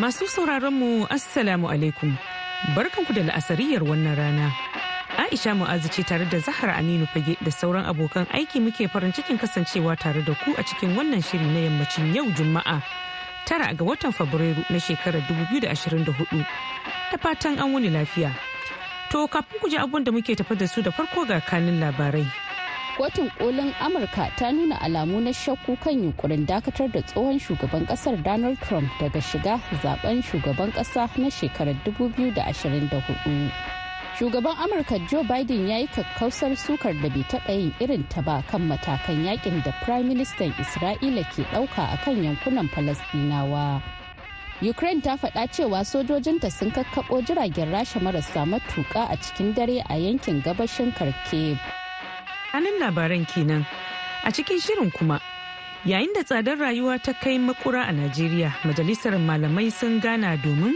Masu sauraron mu Assalamu alaikum. Barkanku da la'asariyar wannan rana. Aisha Mu'azu ce tare da Zahra Aminu Fage da sauran abokan aiki muke farin cikin kasancewa tare da ku a cikin wannan shiri na yammacin yau Juma'a. Tara ga watan Fabrairu na shekarar 2024. Da fatan an wuni lafiya. To kafin ku ji abun da muke tafi da su da farko ga kanin labarai. Kotun kolin amurka ta nuna alamu na shakku kan yunkurin dakatar da tsohon shugaban ƙasar donald trump daga shiga zaɓen shugaban kasa na shekarar 2024 shugaban amurka joe biden ya yi kakkausar sukar da bai taɓa yin irin ta ba kan matakan yaƙin da prime minister isra'ila ke ɗauka a kan yankunan falasɗinawa. Ukraine ta faɗa cewa sojojinta sun kakkaɓo jiragen rasha marasa matuƙa a cikin dare a yankin gabashin kharkiv. Anan labaran kenan. A cikin shirin kuma, yayin da tsadar rayuwa ta kai makura a Najeriya, majalisar malamai sun gana domin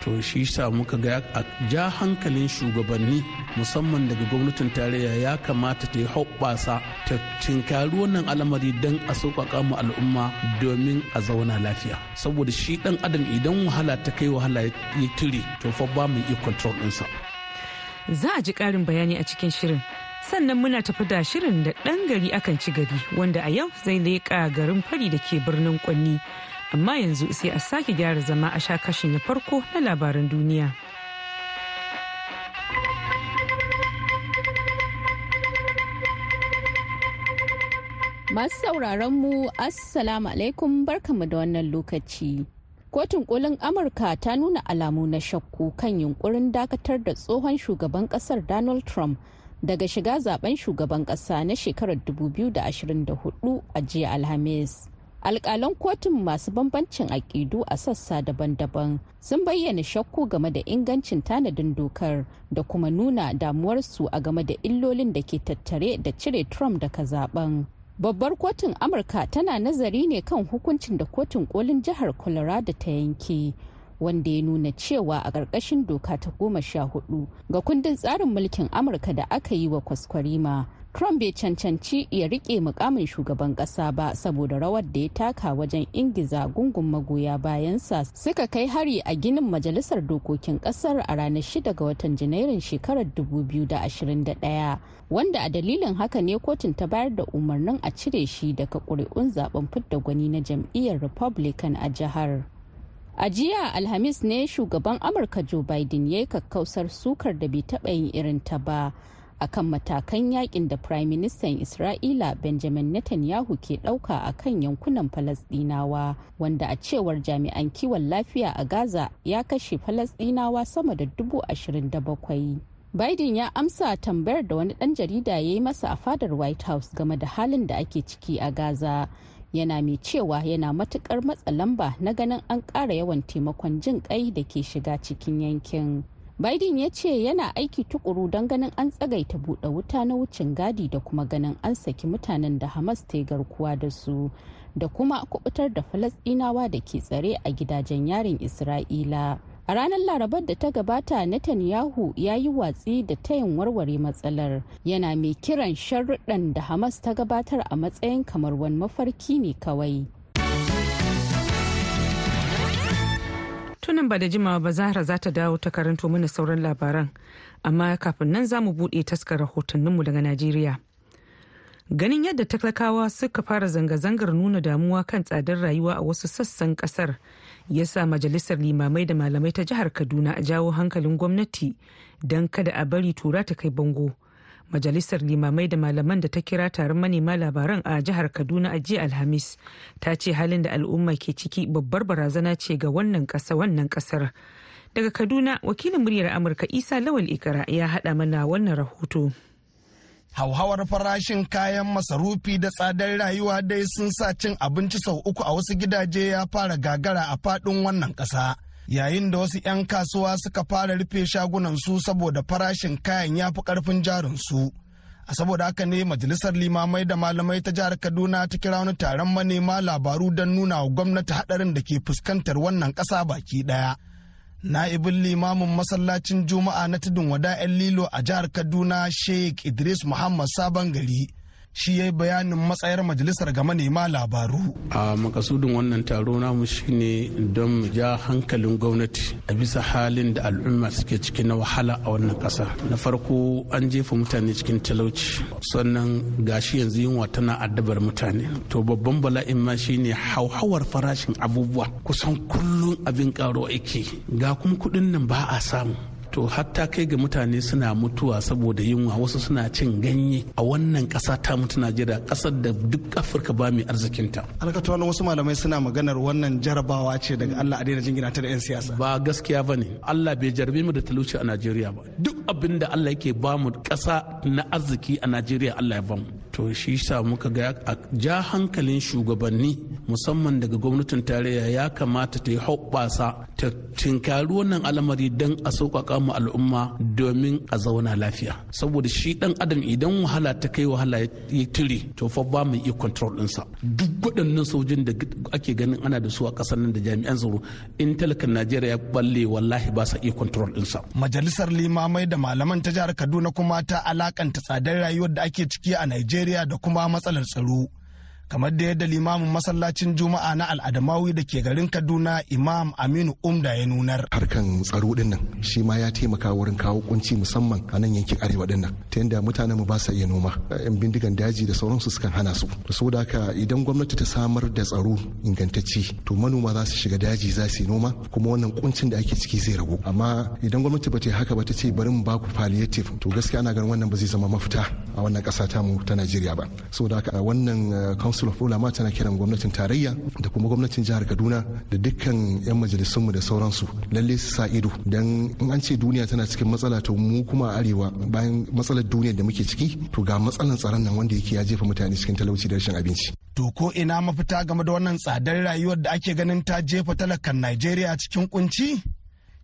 to shi sa muka ga a ja hankalin shugabanni musamman daga gwamnatin tarayya ya kamata ta yi hoɓɓasa ta tinkari wannan al'amari don a sauƙaƙa mu al'umma domin a zauna lafiya saboda shi ɗan adam idan wahala ta kai wahala ya tire to fa ba mu iya control ɗinsa. za a ji ƙarin bayani a cikin shirin sannan muna tafi da shirin da ɗan gari akan ci gari wanda a yau zai leƙa garin fari da ke birnin kwanni. Amma yanzu sai a sake gyara zama a sha kashi na farko na labaran duniya. Masu sauraron mu assalamu alaikum barkanmu da wannan lokaci. Kotun kolin amurka ta nuna alamu na shakku kan yunkurin dakatar da tsohon shugaban ƙasar donald trump daga shiga zaɓen shugaban kasa na shekarar 2024 a jiya alhamis. Alkalan kotun masu bambancin aƙidu a sassa daban-daban sun bayyana shakku game da ingancin tanadin dokar da kuma nuna damuwarsu a game da illolin da ke tattare da cire trump daga zaɓen. Babbar kotun amurka tana nazari ne kan hukuncin da kotun kolin jihar colorado ta yanke wanda ya nuna cewa a ƙarƙashin doka ta goma sha huɗu ga kundin tsarin mulkin amurka da aka yi wa kwaskwarima trump bai cancanci ya riƙe mukamin shugaban ƙasa ba saboda rawar da ya taka wajen ingiza gungun magoya bayansa suka kai hari a ginin majalisar dokokin ƙasar a ranar 6 ga watan janairun shekarar 2021 wanda a dalilin haka ne kotun ta bayar da umarnin a cire shi daga ƙuri'un zaɓen fidda gwani na jam'iyyar republican a jihar. A jiya Alhamis ne shugaban Amurka Joe Biden ya yi kakkausar sukar da bai taɓa yin irin ta ba akan matakan yaƙin da Prime Minister Isra'ila Benjamin Netanyahu ke ɗauka a kan yankunan Falasɗinawa wanda a cewar jami'an kiwon lafiya a Gaza ya kashe Falasɗinawa sama da dubu ashirin da bakwai. Biden ya amsa tambayar da wani ɗan jarida ya yi masa a fadar White House game da halin da ake ciki a Gaza. Yana mai cewa yana matuƙar matsa lamba na ganin an ƙara yawan taimakon jin kai da ke shiga cikin yankin. Biden ya ce yana aiki tukuru don ganin an tsagaita buɗe wuta na wucin gadi da kuma ganin an saki mutanen da Hamas ta garkuwa da su da kuma kuɓutar da Falasɗinawa da ke tsare a gidajen yarin Isra'ila. A ranar Larabar da ta gabata Netanyahu ya yi watsi da tayin warware matsalar yana mai kiran sharruɗan da Hamas ta gabatar a matsayin kamar wani mafarki ne kawai. Tunan ba da jimawa ba Zahra za ta dawo ta karanto mana sauran labaran, amma kafin nan za mu buɗe taskar rahotanninmu daga Najeriya. ganin yadda talakawa suka fara zanga-zangar nuna damuwa kan tsadar rayuwa a wasu sassan ƙasar ya sa majalisar limamai da malamai ta jihar kaduna a jawo hankalin gwamnati don kada a bari tura ta kai bango. Majalisar limamai da malaman da ta kira taron manema labaran a jihar kaduna a jiya alhamis ta ce halin da al'umma ke ciki babbar barazana ce ga wannan kasa wannan ƙasar daga kaduna wakilin muryar amurka isa lawal ikara ya haɗa mana wannan rahoto. Hauhawar farashin kayan masarufi da tsadar rayuwa dai sun sa cin abinci sau uku a wasu gidaje ya fara gagara a faɗin wannan ƙasa. Yayin da wasu 'yan kasuwa suka fara rufe shagunansu saboda farashin kayan ya fi ƙarfin jarinsu. A saboda haka ne majalisar limamai da malamai ta jihar kaduna ta kira wani taron manema labaru don nuna wa gwamnati haɗarin da ke fuskantar wannan ƙasa baki ɗaya. Na'ibin limamin masallacin juma'a na tudun wada 'yan lilo a jihar kaduna sheikh idris muhammad sabon gari. Shi ya yi bayanin matsayar majalisar ga manema labaru. A makasudin wannan taro namu shine don mu ja hankalin gwamnati a bisa halin da al'umma suke ciki na wahala a wannan ƙasa. Na farko an jefa mutane cikin talauci sannan gashi yanzu yunwa tana addabar mutane. To babban bala'in ma shine hauhawar farashin abubuwa kusan kullum abin karo yake ga kuma kuɗin nan ba a samu. To hatta kai ga mutane suna mutuwa saboda yunwa wasu suna cin ganye. A wannan ƙasa ta mutu najeriya ƙasar da duk afirka ba mai arzikinta. Alkatuwa wasu malamai suna maganar wannan jarabawa ce daga allah a daina jingina ta da 'yan siyasa. Ba gaskiya ba ne. Allah bai jarabe mu da talauci a najeriya ba. Duk abin da allah yake ba mu ƙasa na arziki a najeriya allah ya ba mu. To shi sa muka ga a ja hankalin shugabanni musamman daga gwamnatin tarayya ya kamata ta yi hoɓɓasa ta tinkari wannan al'amari don a sauƙaƙa mu al'umma domin a zauna lafiya. Saboda shi dan adam idan wahala ta kai wahala ya tire to fa ba mu iya control ɗinsa. Duk waɗannan sojin da ake ganin ana da su a ƙasar nan da jami'an tsaro in talakan najeriya ya balle wallahi ba sa iya control ɗinsa. Majalisar limamai da malaman ta jihar kaduna kuma ta alakanta tsadar rayuwar da ake ciki a najeriya da kuma matsalar tsaro. Kamar da yadda limamin masallacin juma'a na al'adamawi da ke garin kaduna imam aminu umda ya nunar. Harkan tsaro ɗin nan shi ma ya taimaka wurin kawo kunci musamman a nan yankin arewa ɗin nan ta yadda mutanen mu ba sa iya noma. Yan bindigan daji da sauransu sukan hana su. Saboda haka idan gwamnati ta samar da tsaro ingantacce to manoma za su shiga daji za su yi noma kuma wannan kuncin da ake ciki zai ragu. Amma idan gwamnati ba ta haka ba ta ce bari mu baku palliative to gaskiya ana ganin wannan ba zai zama mafita a wannan kasa ta mu ta Najeriya ba. Saboda haka wannan council of ulama tana kiran gwamnatin tarayya da kuma gwamnatin jihar kaduna da dukkan 'yan majalisunmu da sauransu lalle su sa ido don in an ce duniya tana cikin matsala to mu kuma a arewa bayan matsalar duniya da muke ciki to ga matsalar tsaron nan wanda yake ya jefa mutane cikin talauci da rashin abinci to ko ina mafita game da wannan tsadar rayuwar da ake ganin ta jefa talakan najeriya cikin kunci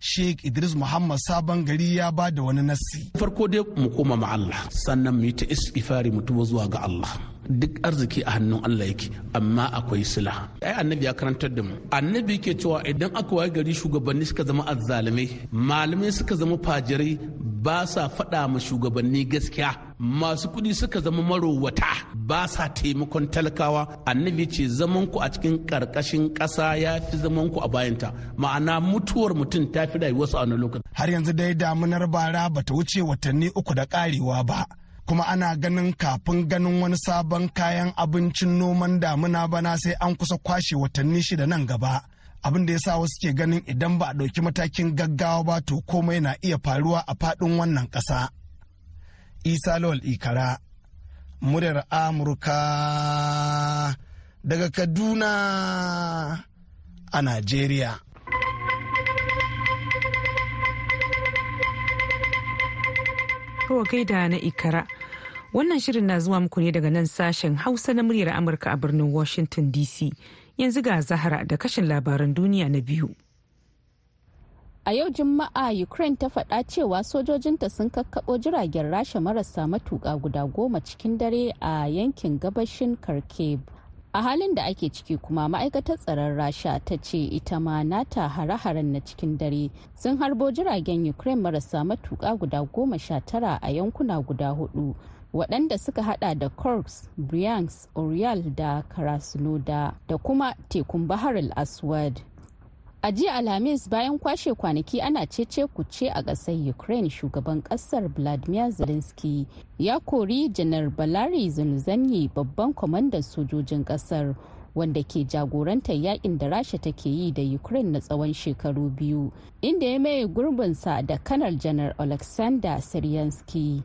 Sheikh Idris Muhammad Sabon gari ya ba da wani nassi. Farko dai mu koma ma Allah sannan mu yi ta istighfari mu tuba zuwa ga Allah. Duk arziki a hannun Allah yake amma akwai sila. Ai annabi ya karantar da mu. Annabi yake cewa idan aka waye gari shugabanni suka zama azzalumai, malamai suka zama fajirai ba sa faɗa ma shugabanni gaskiya. Masu kuɗi suka zama marowata ba sa taimakon talakawa. Annabi ce zaman ku a cikin ƙarƙashin ƙasa ya fi zaman ku a bayanta. Ma'ana mutuwar mutum ta fi rayuwarsu a wani lokaci. Har yanzu dai damunar bara bata wuce watanni uku da karewa ba. Kuma ana ganin kafin ganin wani sabon kayan abincin noman damuna bana sai an kusa kwashe watanni shida nan gaba. Abin da ya sa wasu ke ganin idan ba a ɗauki matakin gaggawa ba to komai na iya faruwa a faɗin wannan ƙasa. Isa Lawal Ikara, muryar Amurka daga Kaduna a Najeriya. Kowa gaida na ikara. Wannan shirin na zuwa muku ne daga nan sashen Hausa na muryar Amurka a birnin Washington DC. Yanzu ga Zahara da kashin labaran duniya na biyu. A yau Juma'a Ukraine ta faɗa cewa sojojinta sun kakkaɓo jiragen rasha marasa matuƙa guda goma cikin dare a yankin gabashin Kharkiv. a halin da ake ciki kuma ma'aikatar tsaron rasha ta ce ita ma nata hare-haren na cikin dare sun harbo jiragen ukraine marasa matuƙa guda goma sha tara a yankuna guda huɗu waɗanda suka hada da korks bryansk oriel da krasnodar da kuma tekun bahar al-aswad. A jiya alhamis bayan kwashe kwanaki ana cece kuce a ƙasar ukraine shugaban ƙasar vladimir zelensky ya kori janar balari zanuzanyi babban kwamandan sojojin ƙasar wanda ke jagorantar yaƙin da rasha take yi da ukraine na tsawon shekaru biyu inda ya maye gurbinsa da kanar janar alexander siryansky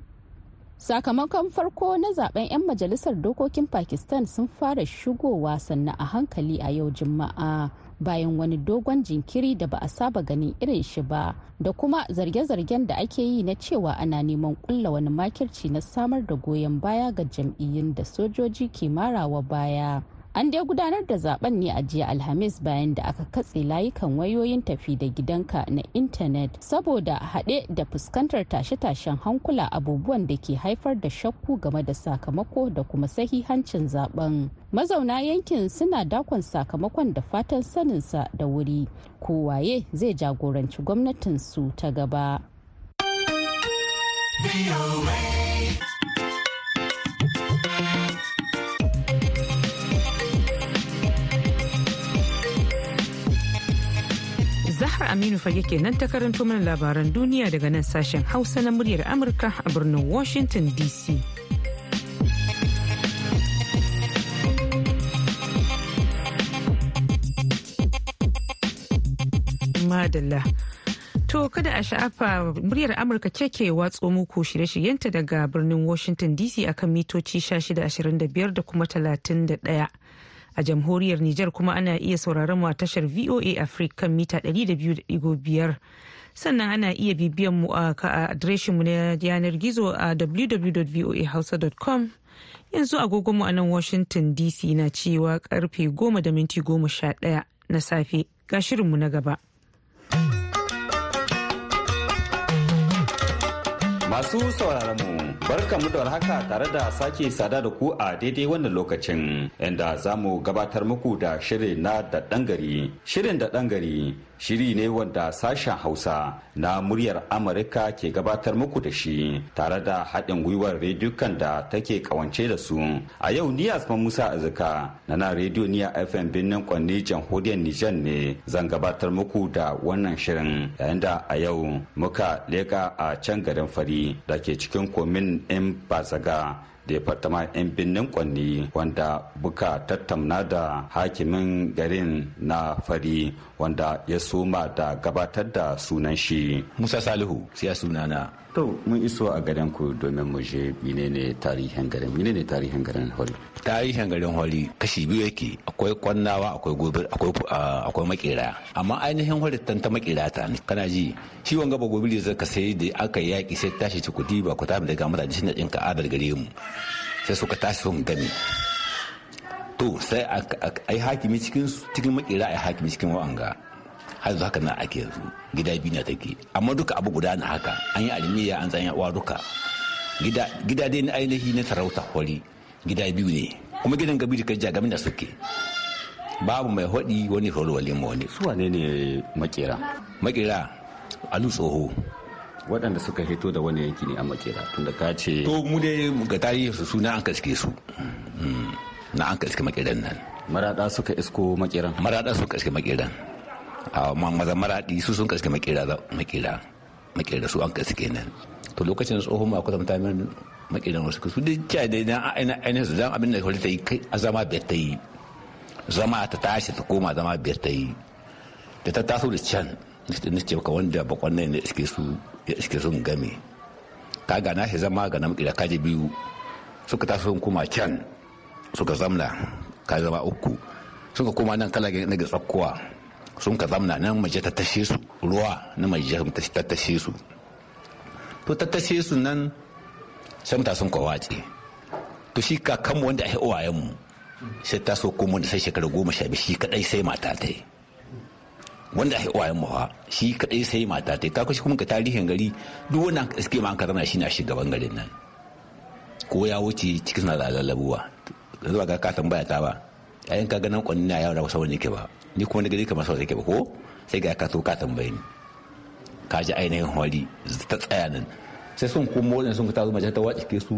sakamakon farko na zaɓen 'yan majalisar dokokin pakistan sun fara shigowa sannan a hankali a yau juma'a bayan wani dogon jinkiri da ba a saba ganin irin shi ba da kuma zarge-zargen da ake yi na cewa ana neman kulla wani makirci na samar da goyon baya ga jam'iyyun da sojoji ke marawa baya. An dai gudanar da zaɓen ne a jiya alhamis bayan da aka katse layukan wayoyin tafi da gidanka na intanet saboda haɗe da fuskantar tashe-tashen hankula abubuwan da ke haifar da shakku game da sakamako da kuma sahihancin zaɓen mazauna yankin suna dakon sakamakon da fatan saninsa da wuri kowaye zai jagoranci gwamnatinsu ta gaba. Zahar Aminu fage kenan ta karanto mana labaran duniya daga nan sashen Hausa na muryar Amurka a birnin Washington DC. Madalla. To kada a sha'afa muryar Amurka ce ke watso muku shirye-shiryenta daga birnin Washington DC akan mitoci 1625 da kuma 31. A jamhuriyar Nijar kuma ana iya sauraron mu a tashar VOA Africa kan mita 200.5 sannan ana iya bibiyan mu a adireshin mu na yanar gizo a www.voahausa.com yanzu agogon mu a nan Washington DC na cewa ƙarfe 10 da minti 11 na safe. Ga shirinmu na gaba. Masu sauraron mu da haka tare da sake sada da ku a daidai wannan lokacin inda za mu gabatar muku da shirin na da gari. Shirin da gari shiri ne wanda sashen Hausa na muryar Amurka ke gabatar muku da shi tare da haɗin gwiwar rediyokan da take kawance da su. A yau ni Asman Musa Azuka na na rediyo niya FM birnin Kwanni jamhuriyar Nijar ne zan gabatar muku da wannan shirin yayin da a yau muka leka a can garin Fari da ke cikin komin in Bazaga departama 'yan birnin kwanni wanda buka tattauna da hakimin garin na fari wanda ya soma da gabatar da sunan shi. Musa salihu siya sunana. To mun iso a garin ku domin mu je menene tarihin garin menene tarihin garin holi? Tarihin garin holi kashi biyu yake akwai kwannawa akwai gobir akwai akwai makera. Amma ainihin holi tan ta makera ta ne kana ji? Shi wanga ba gobir zai ka sai da aka yaki sai tashi ci kuɗi ba ku ta daga mutane shi na ɗinka adal gare mu. Sai suka tashi sun gami to sai a yi hakimi cikin cikin makera a yi hakimi cikin wa'anga. Har zuwa haka na ake yanzu gida biyu na take. Amma duka abu guda na haka an yi alimiya an tsanya uwa duka. Gida dai na ainihi na sarauta hori gida biyu ne. Kuma gidan gabi da kajja gamin da suke. Babu mai hodi wani rolwale ma wani. Su wane ne makera? Makera alu tsoho. Waɗanda suka hito da wani yanki ne a makera tunda ka ce to mu dai ga tarihi su suna an kaske su. Na an kaske makeran nan. Marada suka isko makeran. Marada suka kaske makeran. A maza maradi su sun kaske makera makera makera su an kaske nan. To lokacin tsohon ma kwatanta min makeran wasu su duk kya da na ainihin su zama abin da kwalita yi a zama biyar ta yi. Zama ta tashi ta koma zama biyar ta yi. Da ta taso da can na ce ka wanda bakon nan da iske su ya iske sun game. Ka gana shi zama ga nan kira kaji biyu. Suka taso sun koma can. Suka zamna ka zama uku. Suka koma nan kala na ga tsakkuwa sun ka zamna nan maje ta tashe su ruwa na maje ta tashe su. To ta tashe su nan sai mutane sun kawace to shi kakanmu wanda a yi mu sai ta so kuma da sai shekara goma sha biyu shi kadai sai mata ta yi. Wanda a yi mu ha shi kadai sai mata ta yi. Kaku shi kuma ka tarihin gari duk wannan iske ma an karana shi na shugaban garin nan. Ko ya wuce cikin na lalabuwa zuwa ga ka tambaya ta ba. Yayin ka ganin kwanin na yawon wasu wani ke ba. Ni kuma na gari kamar sau ke ba ko? Sai ga ka so ka tambaye ka ji ainihin holi ta tsaya nan. Sai sun kuma wajen sun ka ta zo mace ta wace ke su.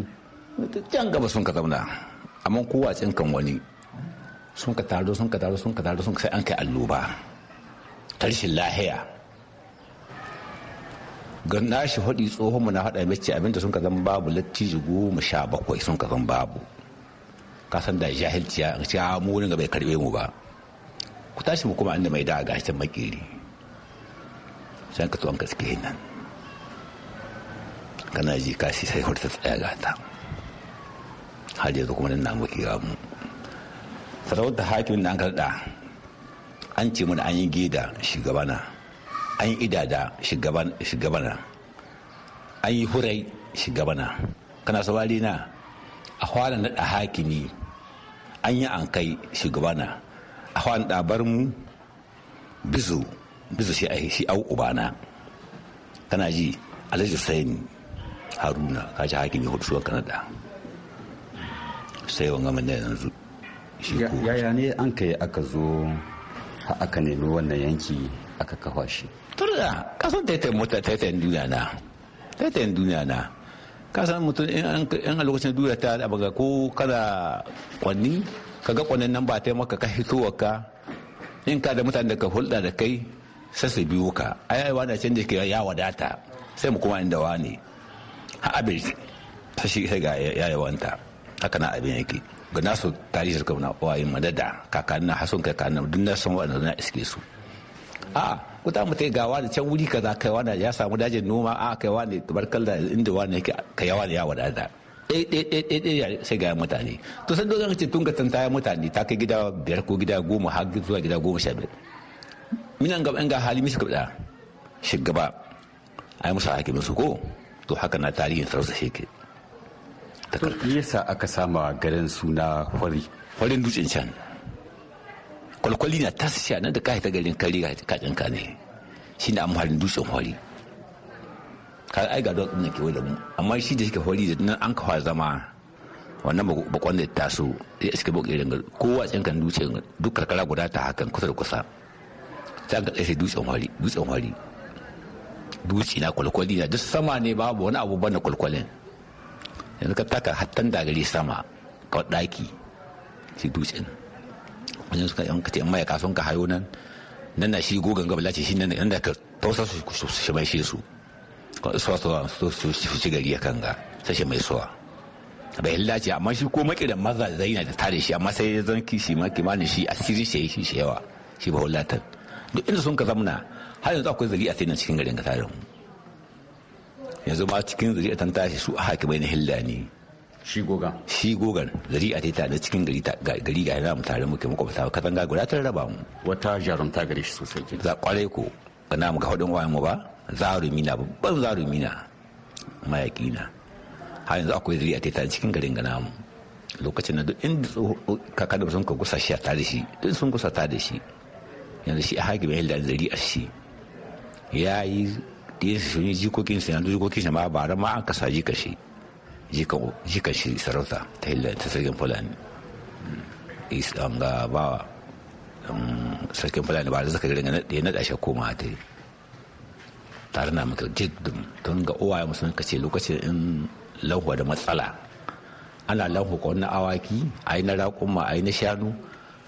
Can gaba sun ka zauna. Amma kowa tsinkan wani. Sun ka taro sun ka taro sun ka taro sun ka sai an kai alloba tarshen lahiya. Ga nashi hudi tsohon na hada mace abin da sun ka zama babu lattijo goma sha bakwai sun ka zama babu. Kasan da jahilci ya a mu ga bai karɓe mu ba. Ku tashi mu kuma inda mai da ga shi makeri sai ka tuwan gaske nan. Kana ji kasi sai hurta tsaya gata har yanzu kuma nan na muke ga mu. Sarauta hakimin da an karɗa an ce mana an yi geda shugabana an yi idada shugabana an yi hurai shugabana. Kana saurari na? A fara naɗa hakimi an yi an kai shugabana. A fara ɗabar mu bizu bizu shi a shi au ubana. Kana ji alhaji saini haruna ka ji hakimi huɗu suwa kanada. Sai wanga da yanzu yaya ne an kai aka zo aka nemi wannan yanki aka kafa shi? Turda kasan taitayin mota taitayin duniya na. Taitayin duniya na. Kasan mutum in a lokacin duniya ta da baga ko kada kwanni ka ga kwannin nan ba ta maka ka hitowa ka. In ka da mutane da ka hulɗa da kai sai su biyo ka. Ai wani can da ke ya wadata sai mu kuma inda wani ha abin ta shi sai ga ya yawanta. Haka na abin yake. Ga nasu tarihi suka na wayin madada kakannin na hasun kakannin duk na san waɗanda na iske su. A kuta mutai gawa da can wuri kaza kai wani ya samu dajin noma a kai wani tubarkal da inda wani yake kai yawa ya wadata. Ɗaya sai ga mutane. To sai dole ce tun ga tantaya mutane ta kai gida biyar ko gida goma har zuwa gida goma sha biyar. Minan gaba ga hali kabda shugaba a yi musu hakimin su ko? To haka na tarihin sarauta yasa aka sama garin suna hori? Farin dutsen can. Kwalkwali na ta sha nan da ka ta garin kari ka ne. Shi ne amfanin dutsen hori. Ka ai ga dutsen ke da mu. Amma shi da suke hori da nan an kawo zama wannan bakon da ta so ya iske bakon irin kowa tsin kan dutsen duk karkara guda ta hakan kusa da kusa. Ta ga tsaye dutsen hori dutsen hori. Dutse na kwalkwali na duk sama ne babu wani abu ba ne kwalkwalin. Yanzu ka taka hattan da gari sama ka daki shi dutsen. Wajen suka yan kace ya kason ka hayo nan nan na shi gogan gaba lace shi nan da ka tausa su shi mai shi su. So so su shi gari ya kanga sai shi mai sowa bai lace amma shi ko makiran maza zai na da tare shi amma sai ya zan kishi ma kimanin shi asiri shi shi shi yawa shi ba hulatan duk inda sun ka zamna har yanzu akwai zari a sai cikin garin ka tare yanzu ma cikin zari a tan tashi su a hakimai na hilla ne. Shi goga. Shi gogan zari a taita da cikin gari gari ga yana mu tare muke muka fita katanga guda ta raba mu. Wata jarumta gare shi sosai ke za ƙwarai ko kana mu ga hudun wayan mu ba zarumi na babban zarumi na mayaki na. Har yanzu akwai zari a taita cikin garin ga namu. Lokacin da duk inda kakannin sun ka gusa shi a tare shi duk sun gusa ta da shi. Yanzu shi a hakimin hilla zari a shi. Ya yi ɗaya su yi jikokin su yanzu jikokin shi ma ba ma an kasa jika shi. Jika shi sarauta ta hila ta sarkin fulani islam ga ba sarkin fulani ba da zaka gari ya naɗa shi koma ta yi tare na maka jiddin don ga uwaye musu ka ce lokacin in lanhuwa da matsala ana lanhu ka wani awaki a yi na raƙumma a yi na shanu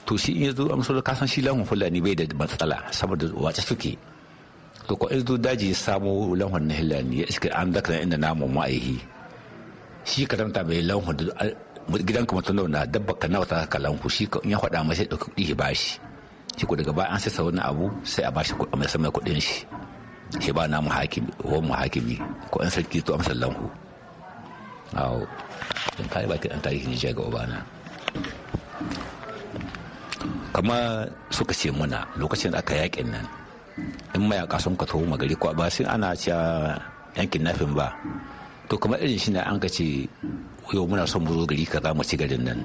to shi in ya zo amsar kasan shi lanhu fulani bai da matsala saboda wace suke to ko in zo daji ya samu lanhon na hilani ya iska an dakar inda namun ma'aihi shi ka tamta mai lanhu da gidan ka mutum na dabba ka nawa ta ka lanhu shi in ya faɗa mai sai ɗauki kuɗi ya bashi shi. Ko daga baya an sai wani abu sai a bashi kuɗi mai sama kuɗin shi. Shi ba namu hakimi ko mu hakimi ko an sarki to amsar lanhu. Awo don kayi bakin an tarihi ne ga obana kama suka ce muna lokacin da aka yaƙin nan in mayaka sun ka taho magari ko ba sai ana cewa yankin nafin ba. To kamar irin shi ne an ka ce yau muna son mu zo gari kaza mu ci garin nan.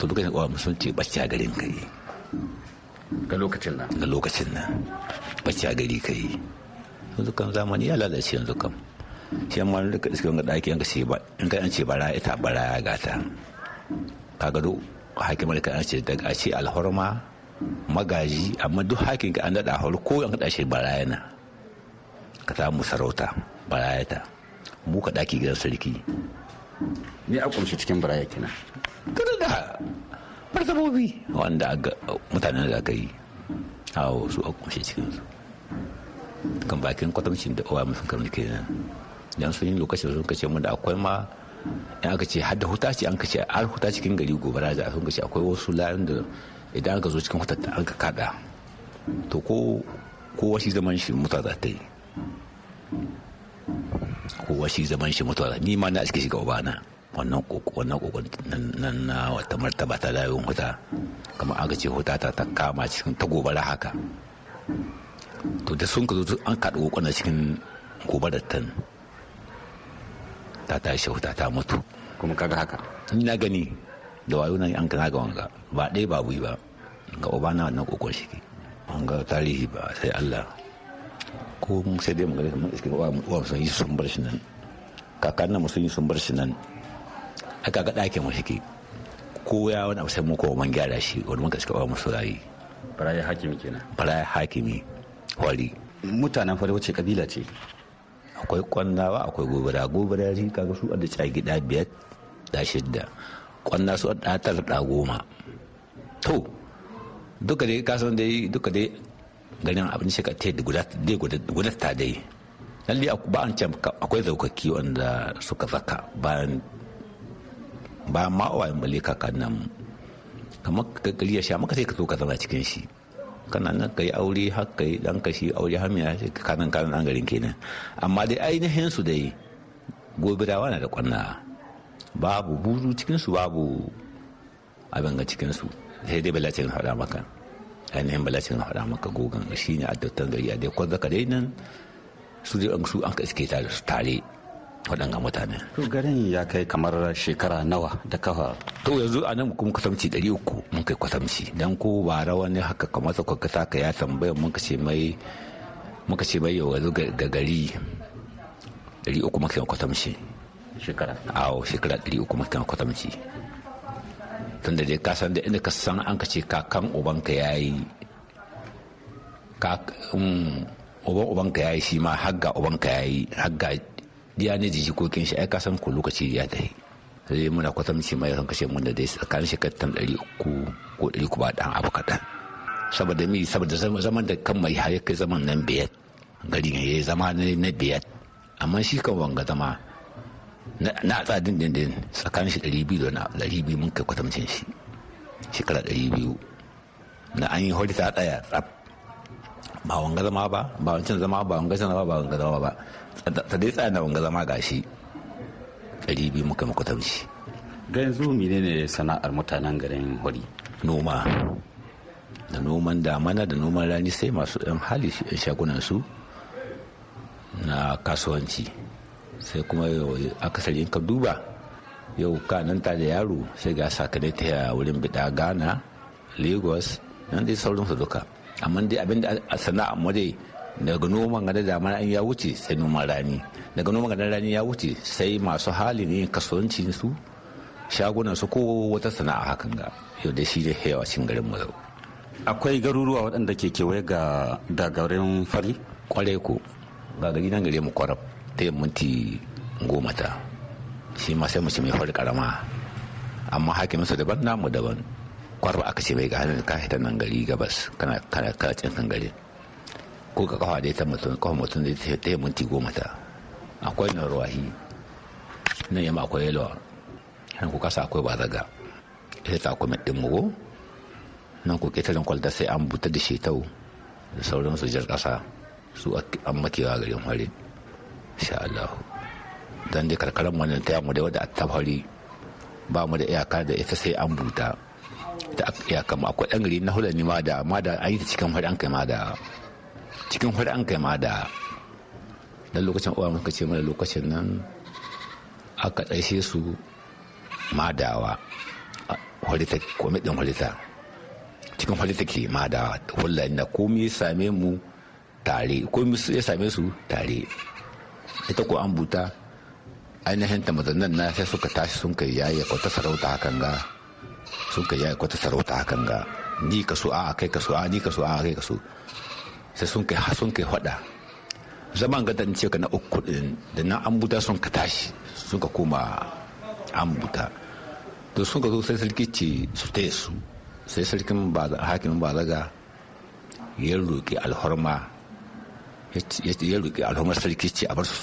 To lokacin da sun ce bacci a garin kai ga lokacin nan. Ga lokacin nan. Bacci a gari kai yanzu kan zamani ya lalace yanzu kam. Shi amma da ka iske wanga daki an ka ce ba in ka an ce bara ita bara ya gata. Ka gado hakimar ka an ce daga ce alhorma magaji amma duk hakin ka an daɗa horo ko an kaɗa shi barayana ka samu sarauta barayata mu ka ɗaki gidan sarki. Ne a kumshi cikin baraya kina kada da martabobi. Wanda mutanen da aka yi awo su a kumshi cikin su kan bakin kwatamcin da owa musun kamar kenan dan sun yi lokacin sun kace mu da akwai ma in aka ce hadda huta ce an kace har huta cikin gari gobara da sun kace akwai wasu layin da idan aka zo cikin hutar an ka kada to ko kowa shi zaman shi mutuwa za ta yi. Kowa shi zaman shi mutuwa. Ni ma na iske shiga ubana. Wannan wannan kokon nan na wata martaba ta dawon huta. Kamar aka ce huta ta ta kama cikin ta gobara haka. To da sun ka zo an kaɗa kokona cikin gobarar tan. Ta tashi huta ta mutu. Kuma kaga haka? Ni na gani da wayo nan an kana ga wanga. Ba ɗaya ba bui ba. Ga obana wannan kokon shi ke. An ga tarihi ba sai Allah. Ko mun sai dai magana mun iske wa wa sun yi sun bar shi nan. Kakan nan sun yi sun bar shi nan. Aka ga ɗakin mu shi ko ya wani abu sai mu ko man gyara shi wani mun gaske wa musu rayi baraya hakimi kenan. Baraya hakimi wari mutanen fari wace kabila ce? Akwai kwannawa akwai gobara. Gobara shi kaga su da tsaya gida biyar da shidda. Kwanna su da tara da goma. To duka dai kasan dai duka dai ganin abin shi ka te da guda dai lalle ba an can akwai zaukaki wanda suka zaka bayan bayan ma'awayin bale kakan nan. Kamar gari ya sha maka sai ka zo ka zama cikin shi. Kana nan ka yi aure har ka yi ɗan kashi aure har ya kanan kanan an garin kenan. Amma dai ainihin su dai gobirawa na da kwanna babu buzu cikin su babu abin ga cikin su. Sai dai balacin haɗa maka. Ainihin balacin haɗa maka gogon shi ne a dattan gari a dai kwanza ka dai nan su dai su an ka iske tare su tare waɗanga mutane. To garin ya kai kamar shekara nawa da kafa. To yanzu a nan kuma kwatamci ɗari uku mun kai kwatamci dan ko ba rawa ne haka kamar sa kwaka ka ya tambaya mun ce mai muka ce mai yau yanzu ga gari ɗari uku muka yi kwatamci. Shekara. Awo shekara ɗari uku muka yi kwatamci. Tun da dai ka san da inda ka san an ka ce kakan ubanka ya yi uban ubanka ya yi shi ma hagga ubanka ya yi hagga diya ne jikokin shi ai ka san ku lokaci ya tafi sai muna kwatamci mai san kashe mun da dai tsakanin shekartan ɗari uku ko ɗari uku ba ɗan abu kaɗan. Saboda mi? Saboda zaman da kan mai har kai zaman nan biyar. Gari ya zama na biyar. Amma shi kan wanga zama na tsadin din din tsakanin shi ɗari biyu da na ɗari biyu mun kai kwatamcin shi. Shekara ɗari biyu. Na an yi hori ta tsaya tsaf ba wanga zama ba ba wancan zama ba wanga zama ba wanga zama ba. Ta dai tsaya na wanga zama gashi ɗari biyu muka makwatamci ga yanzu menene sana'ar mutanen garin hori noma. Da noman damana da noman rani sai masu ɗan hali yan shagunan su. Na kasuwanci. Sai kuma akasari in ka duba yau ka nan ta da yaro sai ga sakanai ta wurin bida ghana lagos nan dai sauransu duka. Amma dai abin da a sana'a mu dai daga noman gada damar an ya wuce sai noman rani. Daga noman gada rani ya wuce sai masu hali ne kasuwanci su shagunan su ko wata sana'a hakan ga. Yau da shi ne yawa cin garin mu akwai garuruwa waɗanda ke kewaye ga da garin fari? Kwarai ko. Ga gari nan gare mu kwarab. Ta yin minti goma ta shi ma sai mu ci mai fari karama. Amma hakimin su daban namu daban. Kwarba aka ce mai ga hannun ka hita nan gari gabas kana kana kacin kan gari. Ko ka kafa da ita mutum kafa mutum da ta minti goma ta. Akwai nan ruwahi nan yamma akwai yalwa. Nan ku kasa akwai bazaga ita ta akwai ɗin mugo nan ku ƙetaren kwalta sai an buta da shetau da sauran su jar ƙasa. Su an makewa garin hare sha Allah. Dan dai karkarar wannan ta yamu da wadda ta fari ba mu da iyaka da ita sai an buta. Da iyaka ma akwai ɗan gari na hulani ma da ma da an yi ta cikin hori an kai ma da cikin hori an kai ma da. Dan lokacin uwa muka ce mana lokacin nan aka ɗaishe su madawa horita kwamitin horita cikin horita ke madawa hulani na komi same mu tare komi ya same su tare. Ita ko an buta ainihin ta mazannan na sai suka tashi sun kai yayi kwata sarauta hakan ga sun kai yayi kwata sarauta hakan ga. Ni ka so a kai ka so a ni ka so a kai ka so. Sai sun kai sun kai hada zaman ga dan ce ka na uku din da nan an buta sun ka tashi sun ka koma an buta. To sun ka zo sai sarki ce su taya su sai sarkin hakimin balaga ya roƙi alhorma ya alhormar sarki ce a bar su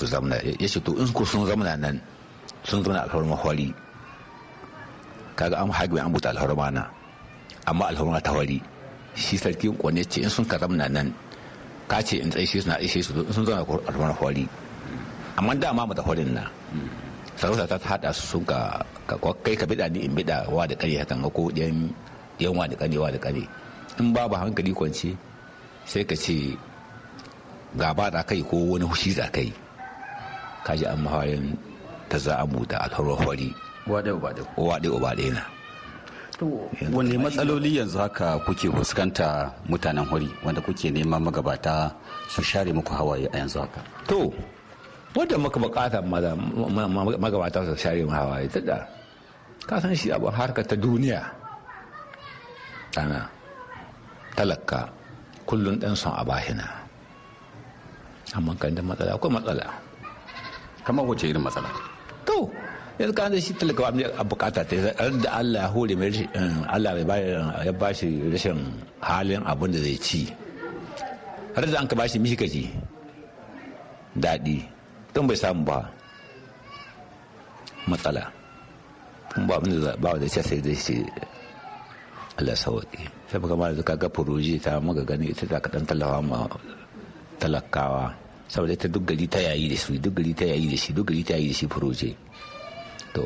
ya ce to in ko sun nan sun kaga an an buta amma ta hwari shi sarki kwane ce in sun ka nan ka ce in tsaye su na ishe su sun hwari amma dama hwarin na sarauta ta hada su sun ka kai ka ni in wa da ko wa da wa da in babu hankali kwance sai ka ce gaba da kai ko wani hushi da kai kaji an mahawarin ta za a muda alharwari wade ubade wade ubade na. Wani matsaloli yanzu haka kuke fuskanta mutanen hori wanda kuke neman magabata su share muku hawaye a yanzu haka? To wadda muka buƙata magabata su share mu hawaye ta da ka san shi abu harkar ta duniya. Ana talaka kullum ɗan son a bahina amma kan da matsala akwai matsala. Kamar wace irin matsala? To yanzu ka shi talaka a buƙata ta da Allah ya hore mai Allah ya ba shi rashin halin abin da zai ci. Har da an ka ba shi mishikaci daɗi don bai samu ba. Matsala. Kuma ba abin da ba da ce sai dai ce Allah sauƙi sai baka ma da kaga furoji ta maga gani ita ta kaɗan tallafa ma talakawa. Saboda ita duk gari ta yayi da su duk gari ta yayi da shi duk gari ta yayi da shi furoje to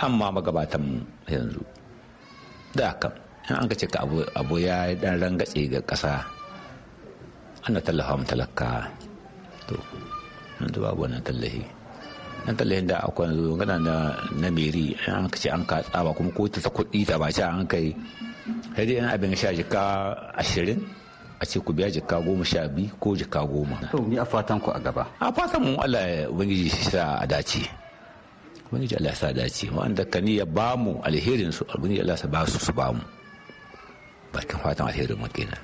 amma magabatan yanzu da kan in an ce ka abu ya dan rangatse ga ƙasa ana tallafa mu talaka to yanzu babu wannan tallafi nan tallahin da akwai yanzu gana na na meri an ka ce an ka tsaba kuma ko ta kuɗi ta ba ce an kai sai dai abin sha jika ashirin a ce ku biya jika goma sha biyu ko jika goma. to ni a fatan ku a gaba. a fatan mu Allah ya ubangiji sa a dace ubangiji Allah ya sa dace wanda ka ni ya ba mu alherin su ubangiji Allah ya ba su su ba mu bakin fatan alherin mu kenan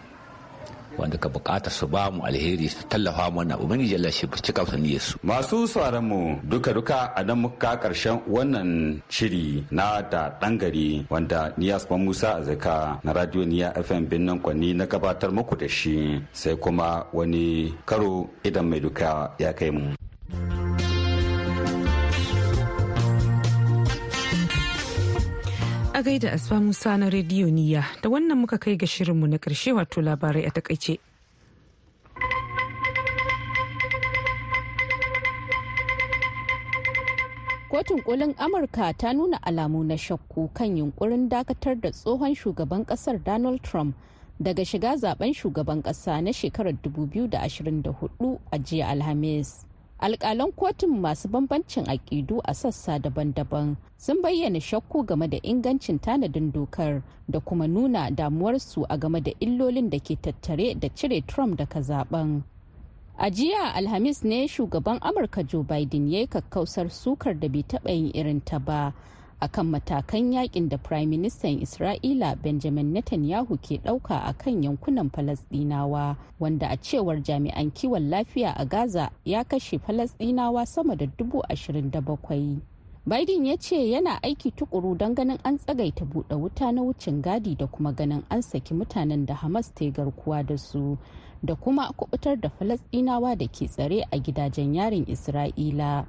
wanda ka buƙata su ba mu alheri su tallafa mana. Ubangiji Allah shi cika su su masu sauraron mu duka duka a nan muka ƙarshen wannan shiri na da dan gari wanda Niyas Musa Azaka na Radio Niya FM Binnan Kwanni na gabatar muku da shi. Sai kuma wani karo idan mai duka ya kai mu. A gaida asfa musa na rediyo niya da wannan muka kai ga shirinmu na ƙarshe wato labarai a taƙaice. Kotun kolin amurka ta nuna alamu na shakku kan yunkurin dakatar da tsohon shugaban ƙasar donald trump daga shiga zaɓen shugaban kasa na shekarar 2024 a jiya alhamis. Alkalan kotun masu bambancin aƙidu a sassa daban-daban sun bayyana shakku game da ingancin tanadin dokar da kuma nuna damuwarsu a game da illolin da ke tattare da cire trump daga zaɓen. A jiya alhamis ne shugaban amurka joe biden ya yi kakkausar sukar da bai taɓa yin irin ta ba akan matakan yaƙin da prime minister isra'ila benjamin netanyahu ke ɗauka a kan yankunan falasdinawa wanda a cewar jami'an kiwon lafiya a gaza ya kashe falasdinawa sama da dubu ashirin da bakwai. Biden ya ce yana aiki tukuru don ganin an tsagaita buɗe wuta na wucin gadi da kuma ganin an saki mutanen da hamas ta garkuwa da su da kuma kuɓutar da falasdinawa da ke tsare a gidajen yarin isra'ila.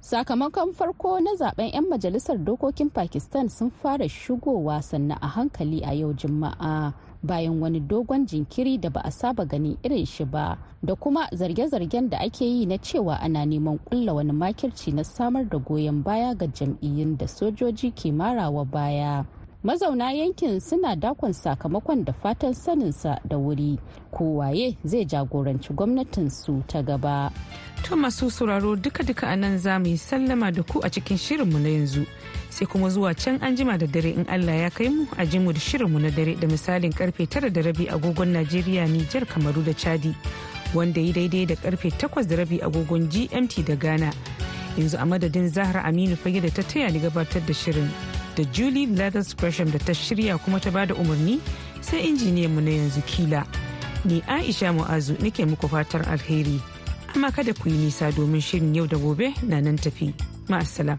Sakamakon farko na zaɓen 'yan majalisar dokokin pakistan sun fara shigowa sannan a hankali a yau juma'a bayan wani dogon jinkiri da ba a saba gani irin shi ba da kuma zarge-zargen da ake yi na cewa ana neman kulla wani makirci na samar da goyon baya ga jam'iyyun da sojoji ke marawa baya. Mazauna yankin suna dakon sakamakon da fatan saninsa da wuri. Kowaye zai jagoranci gwamnatinsu ta gaba? To masu sauraro duka-duka a nan za mu yi sallama da ku a cikin shirinmu na yanzu. Sai kuma zuwa can an jima da dare in allah ya kai mu a jimu da shirinmu na dare da misalin ƙarfe tara da rabi agogon najeriya nijar kamaru da chadi wanda yi daidai da ƙarfe takwas da rabi agogon gmt da ghana. Yanzu a madadin zahra aminu fage da ta taya ni gabatar da shirin. Da Julie Leathers Gresham da ta shirya kuma ta ba da umarni sai injiniyan mu na yanzu kila. Ni Aisha Mu'azu nake muku fatar alheri. Amma kada ku yi nisa domin shirin yau da gobe na nan tafi. Ma'assalam.